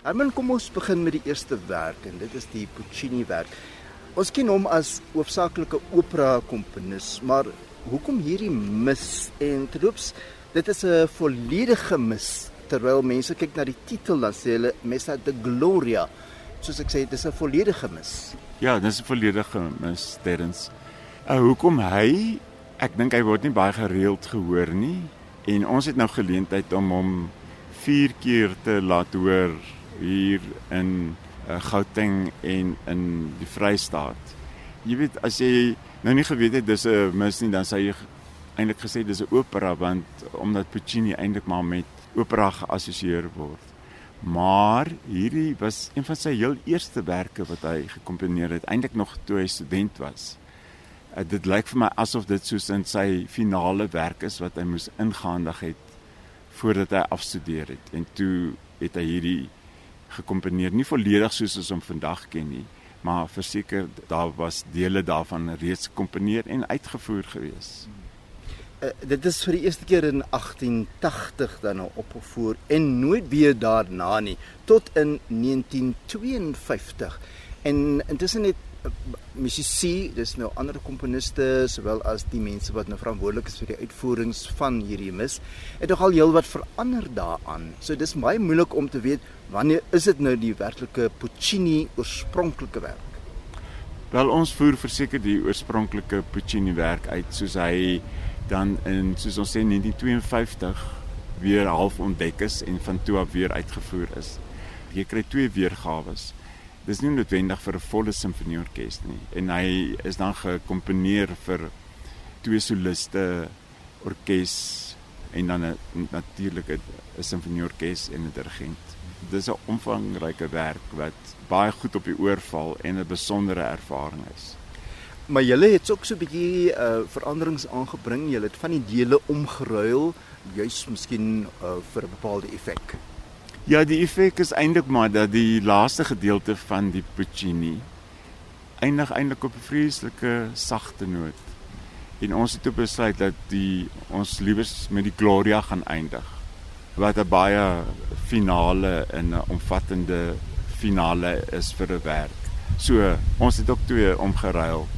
Herman, kom ons begin met die eerste werk en dit is die Puccini werk. Ons ken hom as hoofsaaklike opera komponis, maar hoekom hierdie mis en terloops dit is 'n volledige mis terwyl mense kyk na die titel dan sê hulle Messa de Gloria. Soos ek sê, dit is 'n volledige mis. Ja, dit is 'n volledige mis, Terrens. Uh hoekom hy? Ek dink hy word nie baie gereeld gehoor nie en ons het nou geleentheid om hom 4 keer te laat hoor hier in uh, Gauteng en in die Vrystaat. Jy weet as jy nou nie geweet het dis 'n mis nie dan sou jy eintlik gesê dis 'n opera want omdat Puccini eintlik maar met opera geassosieer word. Maar hierdie was een van sy heel eerste werke wat hy gekomponeer het eintlik nog toe hy student was. Uh, dit lyk vir my asof dit soos in sy finale werk is wat hy moes ingehandig het voordat hy afstudeer het en toe het hy hierdie gekomponeer, nie volledig soos ons hom vandag ken nie, maar verseker daar was dele daarvan reeds gekomponeer en uitgevoer gewees. Uh, dit is vir die eerste keer in 1880 dan nou opgevoer en nooit weer daarna nie tot in 1952. En intussen het musisi, dis nou ander komponiste sowel as die mense wat nou verantwoordelik is vir die uitvoerings van hierdie mis, het nogal heelwat verander daaraan. So dis baie moeilik om te weet wanneer is dit nou die werklike Puccini oorspronklike werk. Wel ons voer verseker die oorspronklike Puccini werk uit soos hy dan in soos ons sê 1952 weer half ontdek is en van toe af weer uitgevoer is. Jy kry twee weergawe dis nie noodwendig vir 'n volle simfonieorkes nie en hy is dan gekomponeer vir twee soliste orkes en dan 'n natuurlike 'n simfonieorkes en 'n dirigent. Dis 'n omvangryke werk wat baie goed op die oor val en 'n besondere ervaring is. Maar julle het ook so 'n bietjie uh veranderings aangebring. Julle het van die dele omgeruil, juis miskien uh vir 'n bepaalde effek. Ja, die effek is eintlik maar dat die laaste gedeelte van die Puccini eindig eintlik op 'n vreeslike sagte noot. En ons het besluit dat die ons liewes met die Gloria gaan eindig. Wat 'n baie finale en 'n omvattende finale is vir 'n werk. So, ons het ook twee omgeruil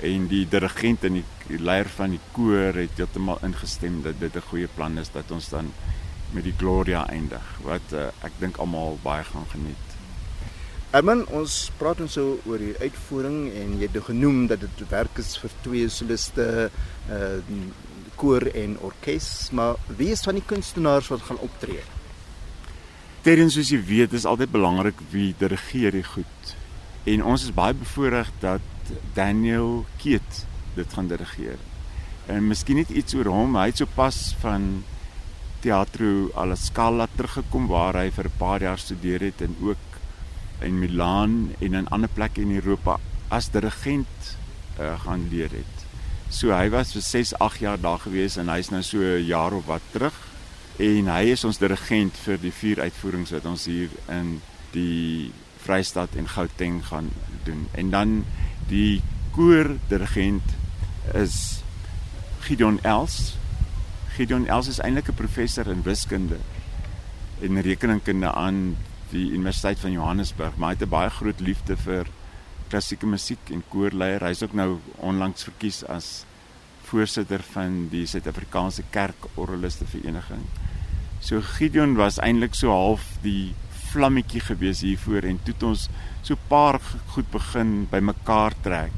en die dirigent en die leier van die koor het heeltemal ingestem dat dit 'n goeie plan is dat ons dan met die Gloria eindig wat uh, ek dink almal baie gaan geniet. Herman, ons praat ons so oor die uitvoering en jy het nou genoem dat dit werk is vir twee soliste, uh koor en orkes, maar wie is van die kunstenaars wat gaan optree? Terwyl soos jy weet, is altyd belangrik wie dirigeer die goed. En ons is baie bevoorreg dat Daniel Keet dit gaan dirigeer. En miskien net iets oor hom, hy het sopas van Teatro alla Scala teruggekom waar hy vir 'n paar jaar studeer het en ook in Milaan en in ander plekke in Europa as dirigent uh, gaan leer het. So hy was vir 6, 8 jaar daar gewees en hy's nou so 'n jaar of wat terug en hy is ons dirigent vir die vier uitvoerings wat ons hier in die Vrystaat en Gauteng gaan doen. En dan die koor dirigent is Gideon Els Gideon Els is eintlik 'n professor in wiskunde en rekenkunde aan die Universiteit van Johannesburg, maar hy het 'n baie groot liefde vir klassieke musiek en koorleier. Hy's ook nou onlangs verkies as voorsitter van die Suid-Afrikaanse Kerkorgeliste Vereniging. So Gideon was eintlik so half die vlammetjie gewees hiervoor en toe het ons so 'n paar goed begin bymekaar trek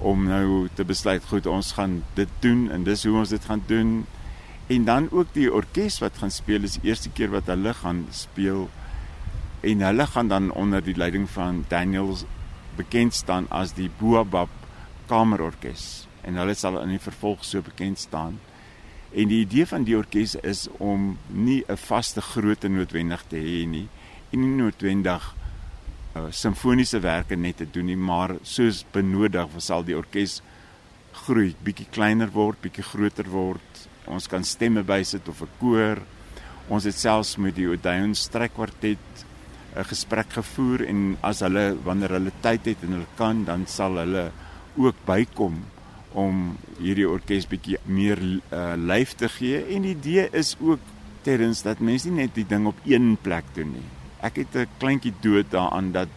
om nou te besluit goed ons gaan dit doen en dis hoe ons dit gaan doen. En dan ook die orkes wat gaan speel is die eerste keer wat hulle gaan speel. En hulle gaan dan onder die leiding van Daniels bekend staan as die Boabab kamerorkes. En hulle sal in die vervolg so bekend staan. En die idee van die orkes is om nie 'n vaste grootte noodwendig te hê nie en nie noodwendig uh, simfoniese werke net te doen nie, maar soos benodig sal die orkes groei, bietjie kleiner word, bietjie groter word. Ons kan stemme bysit of 'n koor. Ons het selfs met die Odeon strykkwartet 'n gesprek gevoer en as hulle wanneer hulle tyd het en hulle kan, dan sal hulle ook bykom om hierdie orkes bietjie meer uh, lyf te gee en die idee is ook terwyls dat mense nie net die ding op een plek doen nie. Ek het 'n kleintjie dood daaraan dat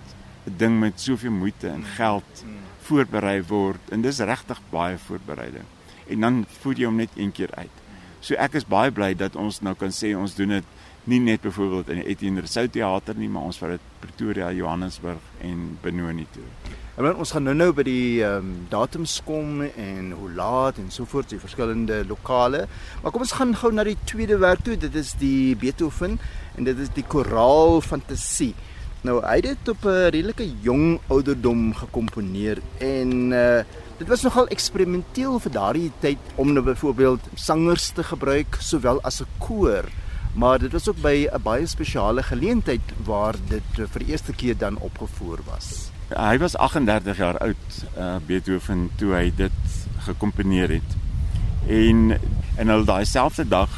'n ding met soveel moeite en geld voorberei word en dis regtig baie voorbereiding. En dan voer jy hom net een keer uit. So ek is baie bly dat ons nou kan sê ons doen dit nie net byvoorbeeld in die Etienne Rousseau teater nie, maar ons vat dit Pretoria, Johannesburg en Benoni toe. En dan ons gaan nou-nou by die ehm um, datums kom en hoe laat en so voort, die verskillende lokale. Maar kom ons gaan gou na die tweede werk toe. Dit is die Beethoven en dit is die koraal fantasie. Nou hy het dit op 'n redelike jong ouderdom gekomponeer en uh dit was nogal eksperimenteel vir daardie tyd om nou byvoorbeeld sangers te gebruik sowel as 'n koor. Maar dit was ook by 'n baie spesiale geleentheid waar dit vir eerste keer dan opgevoer was. Hy was 38 jaar oud, uh Beethoven toe hy dit gekomponeer het. En en hulle daai selfde dag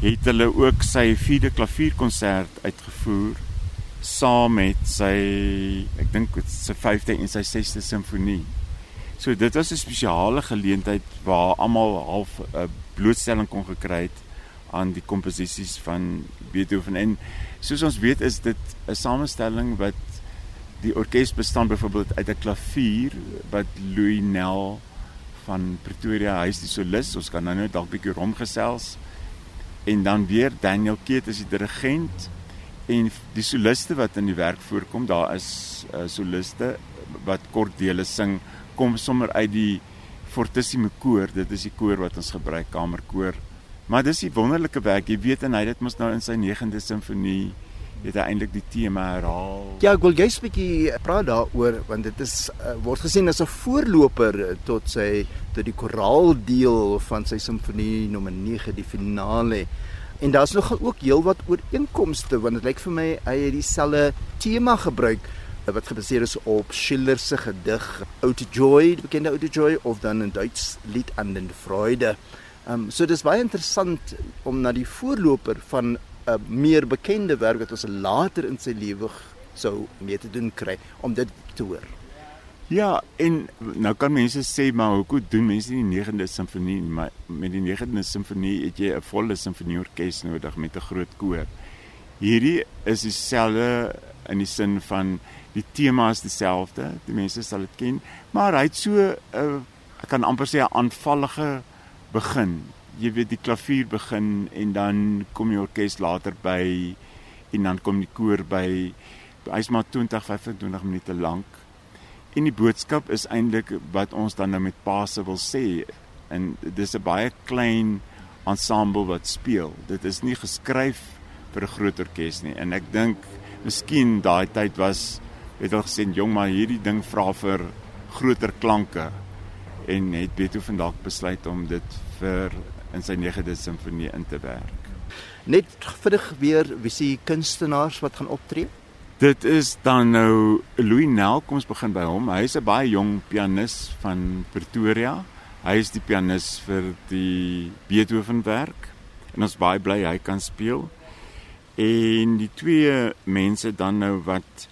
het hulle ook sy vierde klavierkonsert uitgevoer saam met sy ek dink dit sy 5de en sy 6de simfonie. So dit was 'n spesiale geleentheid waar almal half 'n blootstelling kon gekry het aan die komposisies van Beethoven en soos ons weet is dit 'n samestelling wat die orkes bestaan byvoorbeeld uit 'n klavier wat Louis Nel van Pretoria huis die solis ons kan nou net dalk bietjie rondgesels. En dan weer Daniel Keet is die dirigent en die soliste wat in die werk voorkom daar is uh, soliste wat kort dele sing kom sommer uit die Fortissimo koor dit is die koor wat ons gebruik kamerkoor. Maar dis 'n wonderlike werk jy weet en hy het mos nou in sy 9de simfonie het eintlik die tema herhaal. Ja, ek wil jy's 'n bietjie praat daaroor want dit is uh, word gesien as 'n voorloper tot sy tot die koraal deel van sy simfonie nommer 9, die finale. En daar's nogal ook heelwat ooreenkomste want dit lyk vir my hy het dieselfde tema gebruik wat gebaseer is op Schiller se gedig Ode Joy, die bekende Ode Joy of dan 'n Duits lied aan den Freude. Ehm um, so dis baie interessant om na die voorloper van 'n meer bekende werk wat ons later in sy lewe sou mee te doen kry om dit te hoor. Ja, en nou kan mense sê maar hoekom doen mense nie die 9de simfonie maar met die 9de simfonie het jy 'n volle simfonieorkes nodig met 'n groot koor. Hierdie is dieselfde in die sin van die tema is dieselfde, die mense sal dit ken, maar hy het so 'n uh, ek kan amper sê 'n aanvallige begin jy weet die klavier begin en dan kom die orkes later by en dan kom die koor by. Hy's maar 20 25 minute lank. En die boodskap is eintlik wat ons dan nou met Paase wil sê. En dis 'n baie klein ensemble wat speel. Dit is nie geskryf vir 'n groot orkes nie. En ek dink miskien daai tyd was het hulle gesê jong maar hierdie ding vra vir groter klanke. En het Beethoven dalk besluit om dit vir in sy 9de simfonie in te werk. Net vinnig weer wie se kunstenaars wat gaan optree? Dit is dan nou Louis Nel, kom ons begin by hom. Hy is 'n baie jong pianis van Pretoria. Hy is die pianis vir die Beethoven werk en ons baie bly hy kan speel. En die twee mense dan nou wat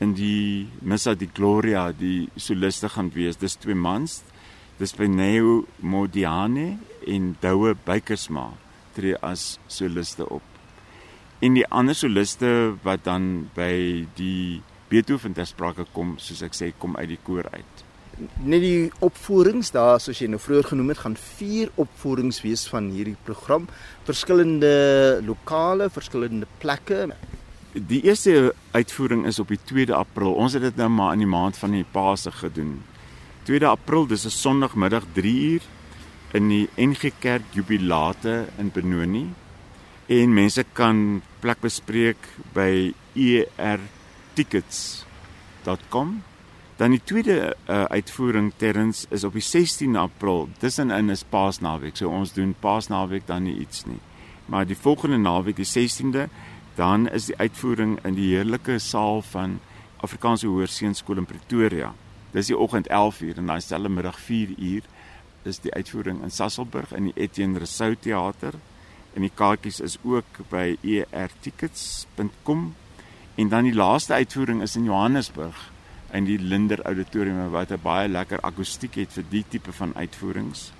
in die Missa di Gloria die soliste gaan wees. Dis twee mans. Dis Beneo Modiane en Doue Buikersma tree as soliste op. En die ander soliste wat dan by die Beethoven ter sprake kom, soos ek sê, kom uit die koor uit. Net die opvoerings daar, soos jy nou vroeër genoem het, gaan vier opvoerings wees van hierdie program, verskillende lokale, verskillende plekke. Die eerste uitvoering is op die 2de April. Ons het dit nou maar in die maand van die Paase gedoen. 2de April, dis 'n Sondagmiddag 3uur in die NG Kerk Jubilate in Benoni en mense kan plek bespreek by ertickets.com. Dan die tweede uh, uitvoering terrens is op die 16 April. Tussenin is Paasnaweek. So ons doen Paasnaweek dan nie iets nie. Maar die volgende naweek, die 16de, dan is die uitvoering in die heerlike saal van Afrikaanse Hoërseunskool in Pretoria. Dis die oggend 11:00 en dan selfde middag 4:00 is die uitvoering in Sasselburg in die Etienne Rousseau teater en die kaartjies is ook by ertickets.com En dan die laaste uitvoering is in Johannesburg in die Linder Auditorium wat 'n baie lekker akoestiek het vir die tipe van uitvoerings.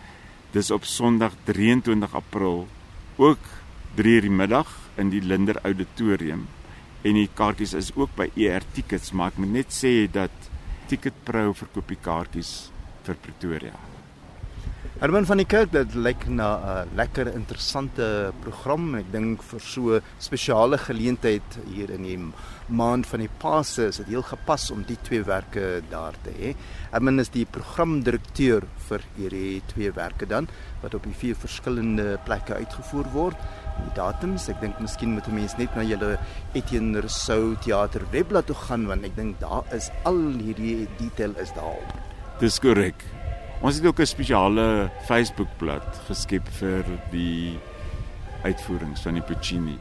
Dis op Sondag 23 April ook 3:00 die middag in die Linder Auditorium en die kaartjies is ook by ER Tickets, maar ek moet net sê dat Ticketpro verkoop die kaartjies vir Pretoria. Herman van die Kerk, dit lyk na 'n lekker interessante program. Ek dink vir so spesiale geleentheid hier in die maand van die Paase is dit heel gepas om die tweewerke daar te hê. Herman is die programdirekteur vir hierdie tweewerke dan wat op die vier verskillende plekke uitgevoer word. Die datums, ek dink miskien moet 'n mens net na julle Etienne Rousseau teater webblad toe gaan want ek dink daar is al hierdie detail is daar. Dis korrek. Ons het ook 'n spesiale Facebookblad geskep vir die uitvoerings van die Puccini.